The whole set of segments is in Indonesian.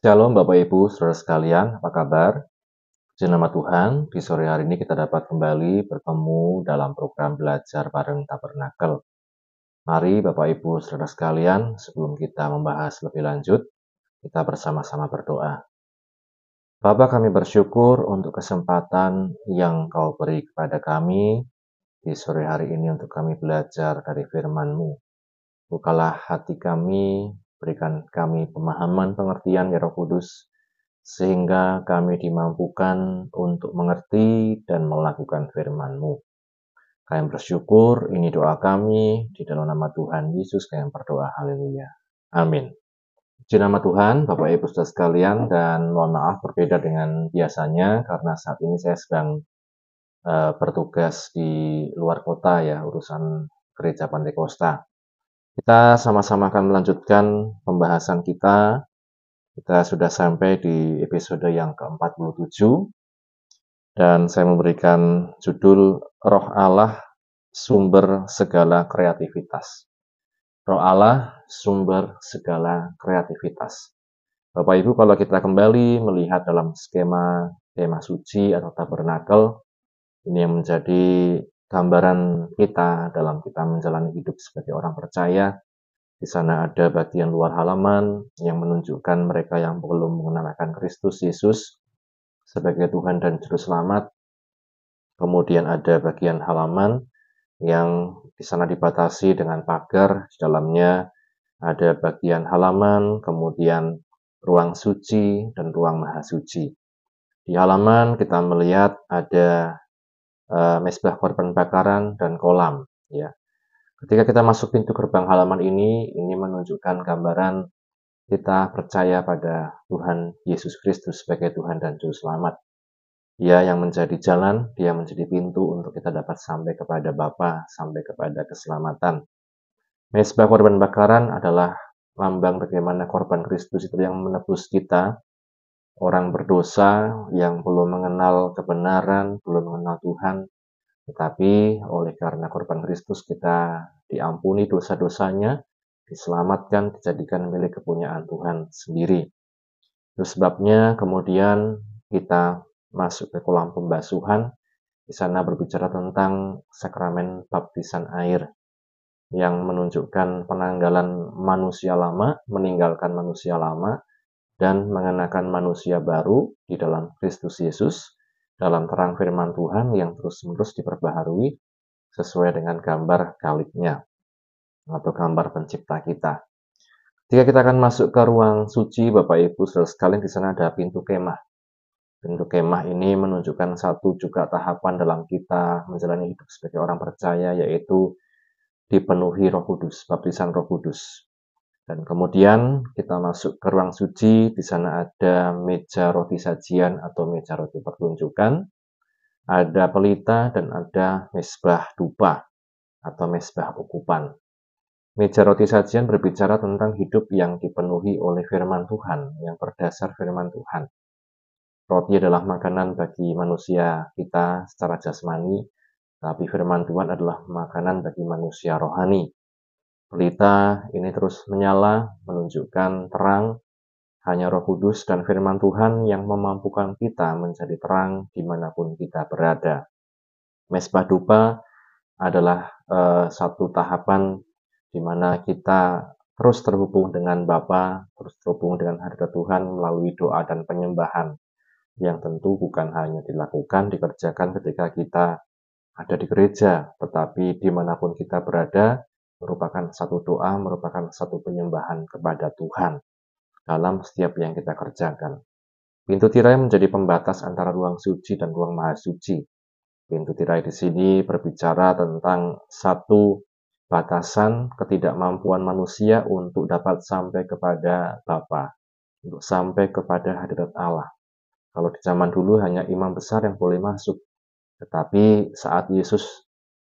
Shalom Bapak Ibu, Saudara sekalian, apa kabar? Puji nama Tuhan, di sore hari ini kita dapat kembali bertemu dalam program belajar bareng Tabernakel. Mari Bapak Ibu, Saudara sekalian, sebelum kita membahas lebih lanjut, kita bersama-sama berdoa. Bapak kami bersyukur untuk kesempatan yang kau beri kepada kami di sore hari ini untuk kami belajar dari firman-Mu. Bukalah hati kami, berikan kami pemahaman pengertian ya Roh Kudus, sehingga kami dimampukan untuk mengerti dan melakukan firman-Mu. Kami bersyukur, ini doa kami, di dalam nama Tuhan Yesus kami berdoa, haleluya. Amin. Puji nama Tuhan, Bapak Ibu Saudara sekalian, dan mohon maaf berbeda dengan biasanya karena saat ini saya sedang uh, bertugas di luar kota ya, urusan gereja Pantai Kosta. Kita sama-sama akan melanjutkan pembahasan kita. Kita sudah sampai di episode yang ke-47 dan saya memberikan judul Roh Allah sumber segala kreativitas. Roh Allah, sumber segala kreativitas. Bapak Ibu, kalau kita kembali melihat dalam skema tema suci atau tabernakel, ini yang menjadi gambaran kita dalam kita menjalani hidup sebagai orang percaya. Di sana ada bagian luar halaman yang menunjukkan mereka yang belum mengenalkan Kristus Yesus sebagai Tuhan dan Juru Selamat. Kemudian ada bagian halaman yang di sana dibatasi dengan pagar, di dalamnya ada bagian halaman, kemudian ruang suci dan ruang maha suci. Di halaman kita melihat ada uh, mesbah korban bakaran dan kolam, ya. Ketika kita masuk pintu gerbang halaman ini, ini menunjukkan gambaran kita percaya pada Tuhan Yesus Kristus sebagai Tuhan dan Juru Selamat. Dia yang menjadi jalan, dia menjadi pintu untuk kita dapat sampai kepada Bapa, sampai kepada keselamatan. Mesbah korban bakaran adalah lambang bagaimana korban Kristus itu yang menebus kita, orang berdosa yang belum mengenal kebenaran, belum mengenal Tuhan, tetapi oleh karena korban Kristus kita diampuni dosa-dosanya, diselamatkan, dijadikan milik kepunyaan Tuhan sendiri. Itu sebabnya kemudian kita masuk ke kolam pembasuhan. Di sana berbicara tentang sakramen baptisan air yang menunjukkan penanggalan manusia lama, meninggalkan manusia lama, dan mengenakan manusia baru di dalam Kristus Yesus dalam terang firman Tuhan yang terus-menerus diperbaharui sesuai dengan gambar kaliknya atau gambar pencipta kita. Ketika kita akan masuk ke ruang suci, Bapak Ibu saudara sekalian di sana ada pintu kemah. Bentuk kemah ini menunjukkan satu juga tahapan dalam kita menjalani hidup sebagai orang percaya, yaitu dipenuhi roh kudus, baptisan roh kudus. Dan kemudian kita masuk ke ruang suci, di sana ada meja roti sajian atau meja roti pertunjukan, ada pelita dan ada mesbah dupa atau mesbah ukupan. Meja roti sajian berbicara tentang hidup yang dipenuhi oleh firman Tuhan, yang berdasar firman Tuhan. Roti adalah makanan bagi manusia kita secara jasmani, tapi firman Tuhan adalah makanan bagi manusia rohani. Pelita ini terus menyala, menunjukkan terang, hanya roh kudus dan firman Tuhan yang memampukan kita menjadi terang di mana pun kita berada. Mesbah dupa adalah uh, satu tahapan di mana kita terus terhubung dengan Bapa, terus terhubung dengan hadirat Tuhan melalui doa dan penyembahan yang tentu bukan hanya dilakukan, dikerjakan ketika kita ada di gereja, tetapi di mana pun kita berada, merupakan satu doa, merupakan satu penyembahan kepada Tuhan dalam setiap yang kita kerjakan. Pintu tirai menjadi pembatas antara ruang suci dan ruang maha suci. Pintu tirai di sini berbicara tentang satu batasan ketidakmampuan manusia untuk dapat sampai kepada Bapa, untuk sampai kepada hadirat Allah. Kalau di zaman dulu hanya imam besar yang boleh masuk. Tetapi saat Yesus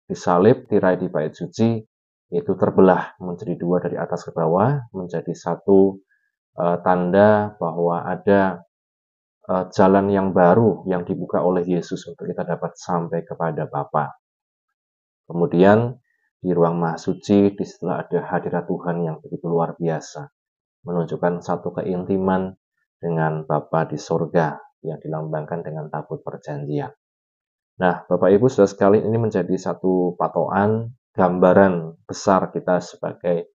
disalib, tirai di bait suci itu terbelah menjadi dua dari atas ke bawah, menjadi satu uh, tanda bahwa ada uh, jalan yang baru yang dibuka oleh Yesus untuk kita dapat sampai kepada Bapa. Kemudian di ruang maha suci, di setelah ada hadirat Tuhan yang begitu luar biasa, menunjukkan satu keintiman dengan Bapa di surga yang dilambangkan dengan tabut perjanjian. Nah, Bapak Ibu sudah sekali ini menjadi satu patokan gambaran besar kita sebagai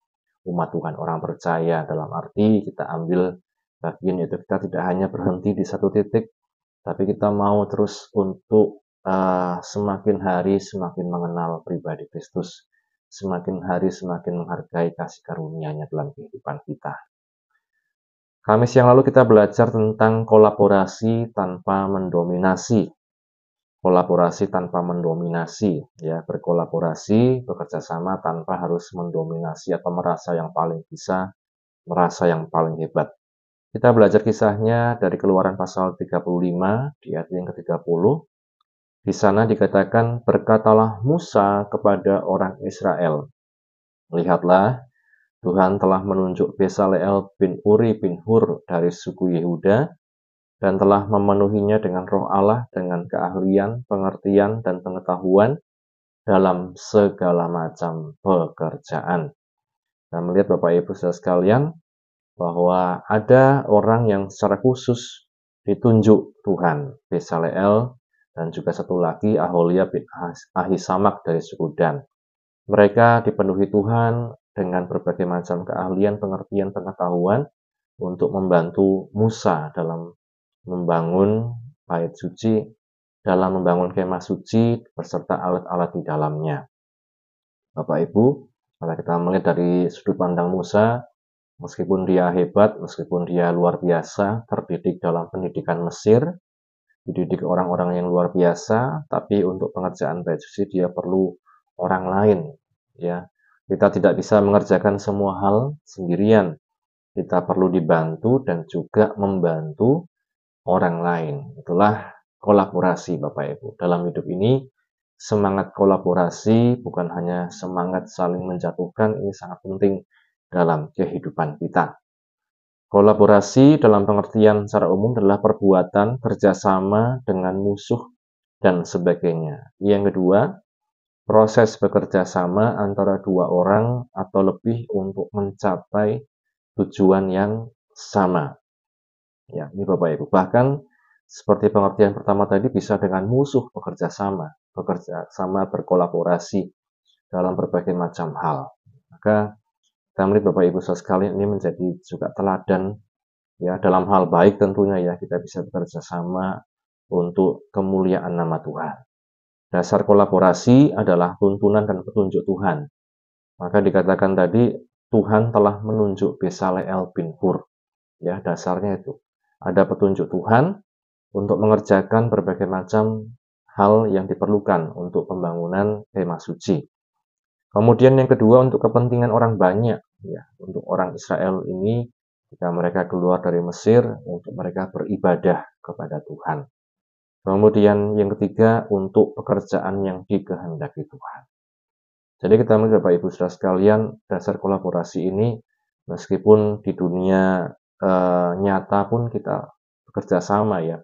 umat Tuhan orang percaya dalam arti kita ambil bagian itu kita tidak hanya berhenti di satu titik tapi kita mau terus untuk uh, semakin hari semakin mengenal pribadi Kristus semakin hari semakin menghargai kasih karunia-Nya dalam kehidupan kita Kamis yang lalu kita belajar tentang kolaborasi tanpa mendominasi. Kolaborasi tanpa mendominasi, ya berkolaborasi, bekerja sama tanpa harus mendominasi atau merasa yang paling bisa, merasa yang paling hebat. Kita belajar kisahnya dari keluaran pasal 35 di ayat yang ke-30. Di sana dikatakan, berkatalah Musa kepada orang Israel, Lihatlah, Tuhan telah menunjuk Besaleel bin Uri bin Hur dari suku Yehuda dan telah memenuhinya dengan roh Allah dengan keahlian, pengertian, dan pengetahuan dalam segala macam pekerjaan. Kita melihat Bapak Ibu saudara sekalian bahwa ada orang yang secara khusus ditunjuk Tuhan, Besaleel dan juga satu lagi Aholia bin Ahisamak dari suku Dan. Mereka dipenuhi Tuhan dengan berbagai macam keahlian, pengertian, pengetahuan untuk membantu Musa dalam membangun bait suci, dalam membangun kemah suci beserta alat-alat di dalamnya. Bapak Ibu, kalau kita melihat dari sudut pandang Musa, meskipun dia hebat, meskipun dia luar biasa, terdidik dalam pendidikan Mesir, dididik orang-orang yang luar biasa, tapi untuk pengerjaan bait suci dia perlu orang lain, ya kita tidak bisa mengerjakan semua hal sendirian. Kita perlu dibantu dan juga membantu orang lain. Itulah kolaborasi Bapak Ibu. Dalam hidup ini, semangat kolaborasi bukan hanya semangat saling menjatuhkan, ini sangat penting dalam kehidupan kita. Kolaborasi dalam pengertian secara umum adalah perbuatan kerjasama dengan musuh dan sebagainya. Yang kedua, proses bekerja sama antara dua orang atau lebih untuk mencapai tujuan yang sama. Ya, ini Bapak Ibu. Bahkan seperti pengertian pertama tadi bisa dengan musuh bekerja sama, bekerja sama berkolaborasi dalam berbagai macam hal. Maka kita melihat Bapak Ibu sekalian ini menjadi juga teladan ya dalam hal baik tentunya ya kita bisa bekerja sama untuk kemuliaan nama Tuhan. Dasar kolaborasi adalah tuntunan dan petunjuk Tuhan. Maka dikatakan tadi Tuhan telah menunjuk Besaleel bin Hur. Ya, dasarnya itu. Ada petunjuk Tuhan untuk mengerjakan berbagai macam hal yang diperlukan untuk pembangunan kemah suci. Kemudian yang kedua untuk kepentingan orang banyak, ya, untuk orang Israel ini jika mereka keluar dari Mesir untuk mereka beribadah kepada Tuhan. Kemudian yang ketiga untuk pekerjaan yang dikehendaki Tuhan. Jadi kita Bapak Ibu Saudara sekalian, dasar kolaborasi ini meskipun di dunia e, nyata pun kita bekerja sama ya.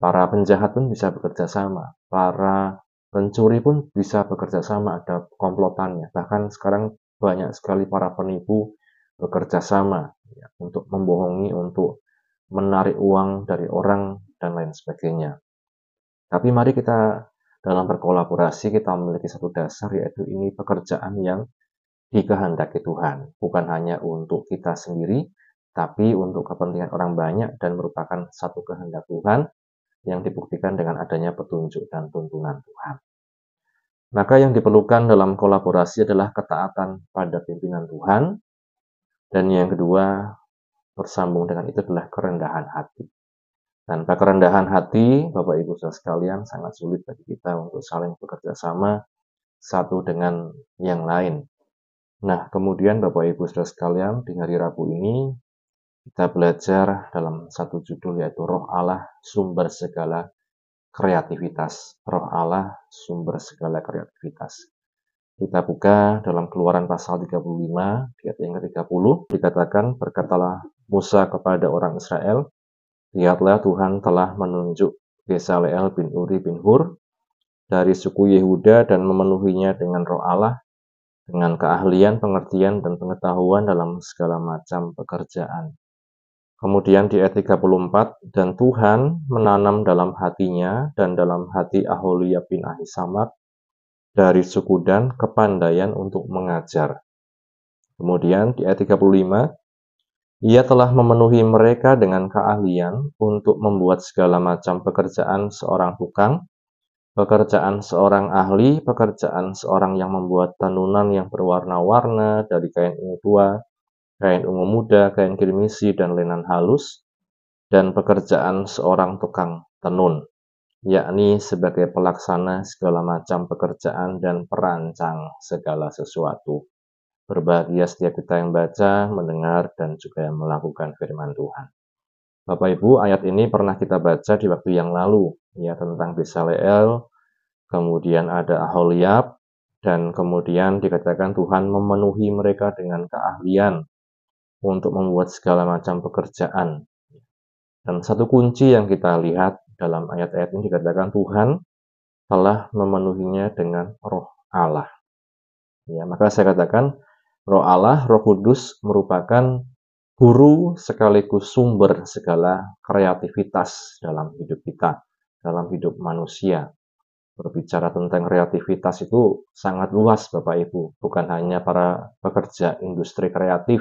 Para penjahat pun bisa bekerja sama, para pencuri pun bisa bekerja sama, ada komplotannya. Bahkan sekarang banyak sekali para penipu bekerja sama ya, untuk membohongi, untuk menarik uang dari orang dan lain sebagainya. Tapi mari kita dalam berkolaborasi kita memiliki satu dasar yaitu ini pekerjaan yang dikehendaki Tuhan, bukan hanya untuk kita sendiri, tapi untuk kepentingan orang banyak dan merupakan satu kehendak Tuhan yang dibuktikan dengan adanya petunjuk dan tuntunan Tuhan. Maka yang diperlukan dalam kolaborasi adalah ketaatan pada pimpinan Tuhan, dan yang kedua bersambung dengan itu adalah kerendahan hati. Tanpa kerendahan hati, Bapak Ibu saudara sekalian, sangat sulit bagi kita untuk saling bekerja sama satu dengan yang lain. Nah, kemudian Bapak Ibu saudara sekalian, di hari Rabu ini kita belajar dalam satu judul yaitu Roh Allah sumber segala kreativitas. Roh Allah sumber segala kreativitas. Kita buka dalam keluaran pasal 35, di ayat yang ke-30, dikatakan, berkatalah Musa kepada orang Israel, Lihatlah Tuhan telah menunjuk Besaleel bin Uri bin Hur dari suku Yehuda dan memenuhinya dengan roh Allah, dengan keahlian, pengertian, dan pengetahuan dalam segala macam pekerjaan. Kemudian di ayat 34, dan Tuhan menanam dalam hatinya dan dalam hati Aholia bin Ahisamak dari suku Dan kepandaian untuk mengajar. Kemudian di ayat 35, ia telah memenuhi mereka dengan keahlian untuk membuat segala macam pekerjaan seorang tukang, pekerjaan seorang ahli, pekerjaan seorang yang membuat tenunan yang berwarna-warna dari kain ungu tua, kain ungu muda, kain kirmisi, dan lenan halus, dan pekerjaan seorang tukang tenun, yakni sebagai pelaksana segala macam pekerjaan dan perancang segala sesuatu. Berbahagia setiap kita yang baca, mendengar, dan juga yang melakukan firman Tuhan. Bapak Ibu, ayat ini pernah kita baca di waktu yang lalu, ya tentang Besaleel, kemudian ada Aholiab, dan kemudian dikatakan Tuhan memenuhi mereka dengan keahlian untuk membuat segala macam pekerjaan. Dan satu kunci yang kita lihat dalam ayat-ayat ini dikatakan Tuhan telah memenuhinya dengan roh Allah. Ya, maka saya katakan roh Allah, roh kudus merupakan guru sekaligus sumber segala kreativitas dalam hidup kita, dalam hidup manusia. Berbicara tentang kreativitas itu sangat luas Bapak Ibu, bukan hanya para pekerja industri kreatif,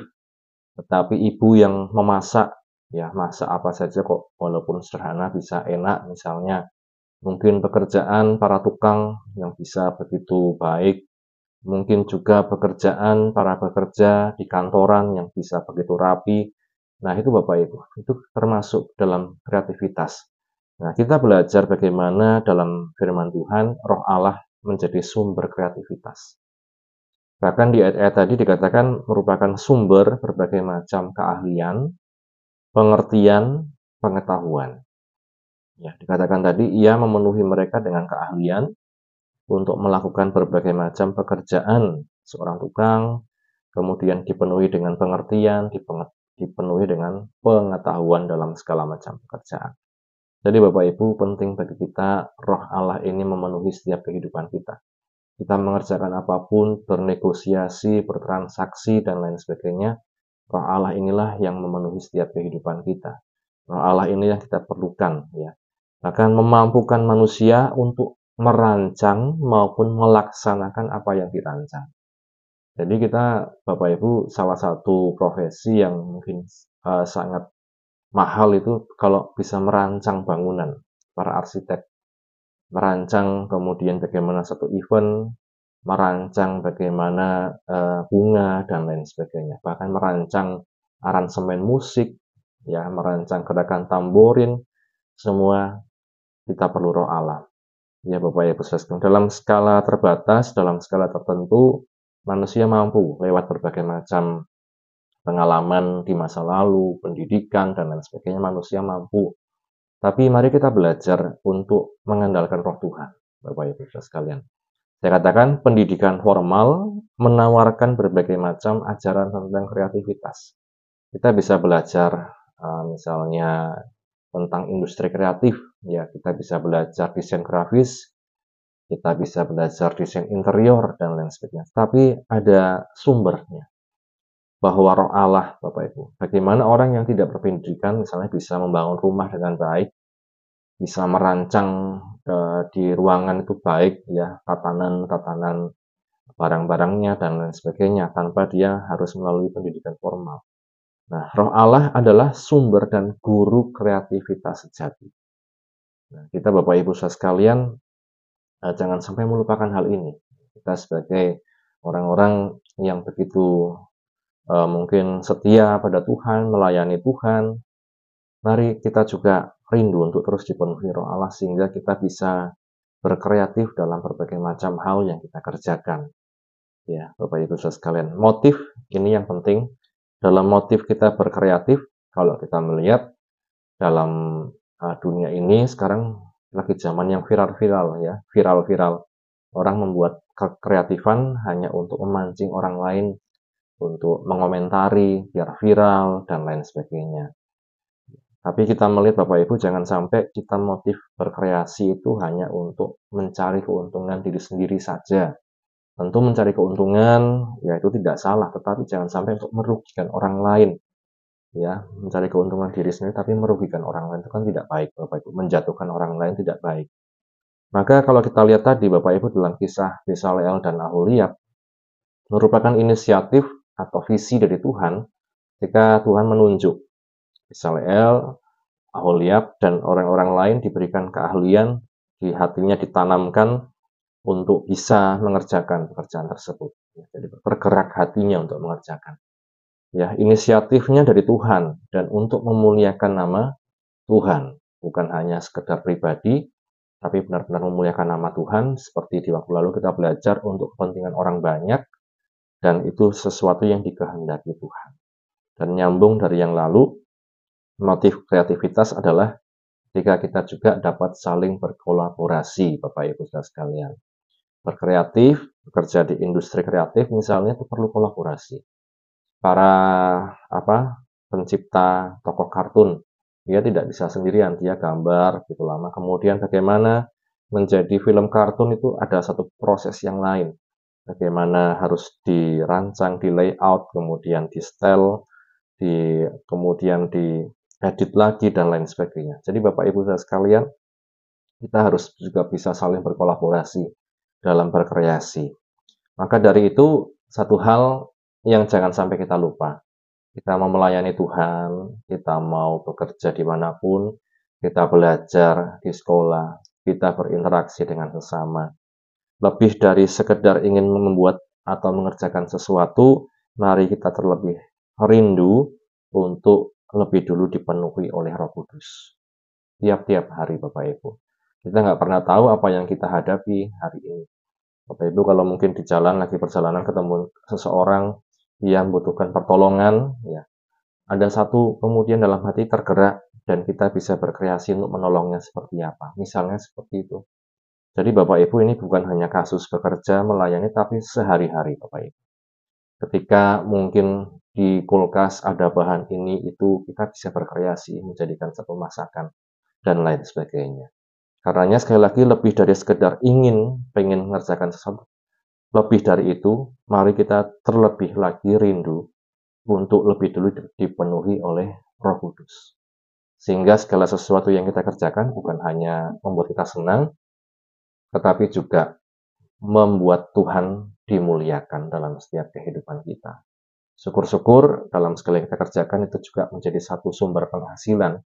tetapi ibu yang memasak, ya masak apa saja kok, walaupun sederhana bisa enak misalnya. Mungkin pekerjaan para tukang yang bisa begitu baik, mungkin juga pekerjaan para pekerja di kantoran yang bisa begitu rapi. Nah itu Bapak Ibu, itu termasuk dalam kreativitas. Nah kita belajar bagaimana dalam firman Tuhan, roh Allah menjadi sumber kreativitas. Bahkan di ayat-ayat tadi dikatakan merupakan sumber berbagai macam keahlian, pengertian, pengetahuan. Ya, dikatakan tadi ia memenuhi mereka dengan keahlian untuk melakukan berbagai macam pekerjaan seorang tukang, kemudian dipenuhi dengan pengertian, dipenuhi dengan pengetahuan dalam segala macam pekerjaan. Jadi Bapak Ibu penting bagi kita roh Allah ini memenuhi setiap kehidupan kita kita mengerjakan apa pun, bernegosiasi, bertransaksi, dan lain sebagainya, roh Allah inilah yang memenuhi setiap kehidupan kita. Roh Allah ini yang kita perlukan, ya. Bahkan memampukan manusia untuk merancang maupun melaksanakan apa yang dirancang. Jadi kita, Bapak Ibu, salah satu profesi yang mungkin uh, sangat mahal itu kalau bisa merancang bangunan, para arsitek merancang kemudian bagaimana satu event, merancang bagaimana uh, bunga dan lain sebagainya. Bahkan merancang aransemen musik, ya, merancang gerakan tamborin, semua kita perlu roh Allah. Ya Bapak Ibu Saudara, dalam skala terbatas, dalam skala tertentu, manusia mampu lewat berbagai macam pengalaman di masa lalu, pendidikan, dan lain sebagainya, manusia mampu tapi mari kita belajar untuk mengandalkan roh Tuhan, Bapak Ibu Saudara sekalian. Saya katakan pendidikan formal menawarkan berbagai macam ajaran tentang kreativitas. Kita bisa belajar uh, misalnya tentang industri kreatif, ya kita bisa belajar desain grafis, kita bisa belajar desain interior dan lain sebagainya. Tapi ada sumbernya bahwa roh Allah, Bapak Ibu. Bagaimana orang yang tidak berpendidikan misalnya bisa membangun rumah dengan baik, bisa merancang uh, di ruangan itu baik ya, tatanan-tatanan barang-barangnya dan lain sebagainya tanpa dia harus melalui pendidikan formal. Nah, roh Allah adalah sumber dan guru kreativitas sejati. Nah, kita Bapak Ibu saudara sekalian uh, jangan sampai melupakan hal ini. Kita sebagai orang-orang yang begitu uh, mungkin setia pada Tuhan, melayani Tuhan, mari kita juga rindu untuk terus dipenuhi roh Allah sehingga kita bisa berkreatif dalam berbagai macam hal yang kita kerjakan. Ya, Bapak Ibu Saudara sekalian, motif ini yang penting. Dalam motif kita berkreatif, kalau kita melihat dalam uh, dunia ini sekarang lagi zaman yang viral-viral ya, viral-viral. Orang membuat kekreatifan hanya untuk memancing orang lain untuk mengomentari biar viral dan lain sebagainya. Tapi kita melihat Bapak Ibu jangan sampai kita motif berkreasi itu hanya untuk mencari keuntungan diri sendiri saja. Tentu mencari keuntungan ya itu tidak salah, tetapi jangan sampai untuk merugikan orang lain. ya mencari keuntungan diri sendiri tapi merugikan orang lain itu kan tidak baik Bapak Ibu menjatuhkan orang lain tidak baik maka kalau kita lihat tadi Bapak Ibu dalam kisah Besaleel dan Aholiab merupakan inisiatif atau visi dari Tuhan ketika Tuhan menunjuk. Besaleel, Aholiab dan orang-orang lain diberikan keahlian di hatinya ditanamkan untuk bisa mengerjakan pekerjaan tersebut. Jadi tergerak hatinya untuk mengerjakan. Ya inisiatifnya dari Tuhan dan untuk memuliakan nama Tuhan. Bukan hanya sekedar pribadi tapi benar-benar memuliakan nama Tuhan. Seperti di waktu lalu kita belajar untuk kepentingan orang banyak dan itu sesuatu yang dikehendaki Tuhan. Dan nyambung dari yang lalu motif kreativitas adalah ketika kita juga dapat saling berkolaborasi Bapak Ibu saudara sekalian. Berkreatif bekerja di industri kreatif misalnya itu perlu kolaborasi. Para apa pencipta tokoh kartun dia tidak bisa sendirian dia gambar gitu lama. Kemudian bagaimana menjadi film kartun itu ada satu proses yang lain bagaimana harus dirancang di layout kemudian di style di kemudian di edit lagi dan lain sebagainya jadi bapak ibu saya sekalian kita harus juga bisa saling berkolaborasi dalam berkreasi maka dari itu satu hal yang jangan sampai kita lupa. Kita mau melayani Tuhan, kita mau bekerja di mana pun, kita belajar di sekolah, kita berinteraksi dengan sesama. Lebih dari sekedar ingin membuat atau mengerjakan sesuatu, mari kita terlebih rindu untuk lebih dulu dipenuhi oleh Roh Kudus. Tiap-tiap hari Bapak Ibu. Kita nggak pernah tahu apa yang kita hadapi hari ini. Bapak Ibu kalau mungkin di jalan lagi perjalanan ketemu seseorang yang membutuhkan pertolongan, ya. Ada satu kemudian dalam hati tergerak dan kita bisa berkreasi untuk menolongnya seperti apa. Misalnya seperti itu. Jadi Bapak Ibu ini bukan hanya kasus bekerja melayani tapi sehari-hari Bapak Ibu. Ketika mungkin di kulkas ada bahan ini itu kita bisa berkreasi menjadikan satu masakan dan lain sebagainya. Karenanya sekali lagi lebih dari sekedar ingin pengen mengerjakan sesuatu lebih dari itu, mari kita terlebih lagi rindu untuk lebih dulu dipenuhi oleh Roh Kudus. Sehingga segala sesuatu yang kita kerjakan bukan hanya membuat kita senang, tetapi juga membuat Tuhan dimuliakan dalam setiap kehidupan kita. Syukur-syukur dalam segala yang kita kerjakan itu juga menjadi satu sumber penghasilan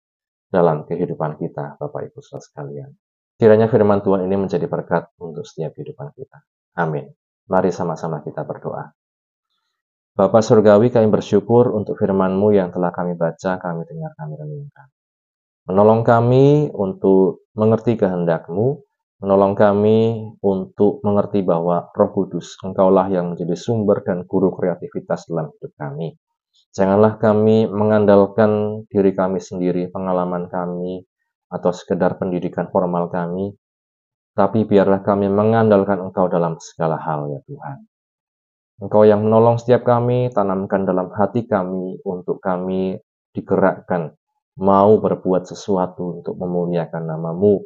dalam kehidupan kita, Bapak Ibu saudara sekalian. Kiranya firman Tuhan ini menjadi berkat untuk setiap kehidupan kita. Amin. Mari sama-sama kita berdoa. Bapa Surgawi, kami bersyukur untuk firman-Mu yang telah kami baca, kami dengar, kami renungkan. Menolong kami untuk mengerti kehendak-Mu, menolong kami untuk mengerti bahwa Roh Kudus, Engkaulah yang menjadi sumber dan guru kreativitas dalam hidup kami. Janganlah kami mengandalkan diri kami sendiri, pengalaman kami, atau sekedar pendidikan formal kami, tapi biarlah kami mengandalkan Engkau dalam segala hal ya Tuhan. Engkau yang menolong setiap kami, tanamkan dalam hati kami untuk kami digerakkan, mau berbuat sesuatu untuk memuliakan namamu,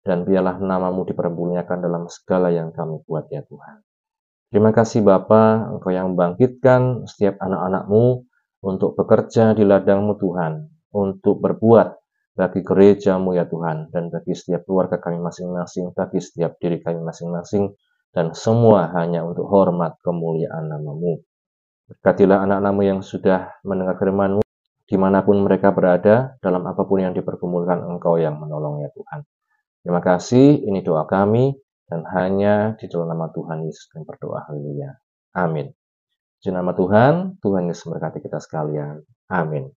dan biarlah namamu dipermuliakan dalam segala yang kami buat ya Tuhan. Terima kasih Bapa, Engkau yang membangkitkan setiap anak-anakmu untuk bekerja di ladangmu Tuhan, untuk berbuat bagi gerejamu ya Tuhan, dan bagi setiap keluarga kami masing-masing, bagi setiap diri kami masing-masing, dan semua hanya untuk hormat kemuliaan namamu. Berkatilah anak-anakmu yang sudah mendengar firmanmu, di mana pun mereka berada, dalam apa pun yang dipergumulkan engkau yang menolong ya Tuhan. Terima kasih, ini doa kami, dan hanya di dalam nama Tuhan Yesus kami berdoa. Haleluya. Amin. Di nama Tuhan, Tuhan Yesus memberkati kita sekalian. Amin.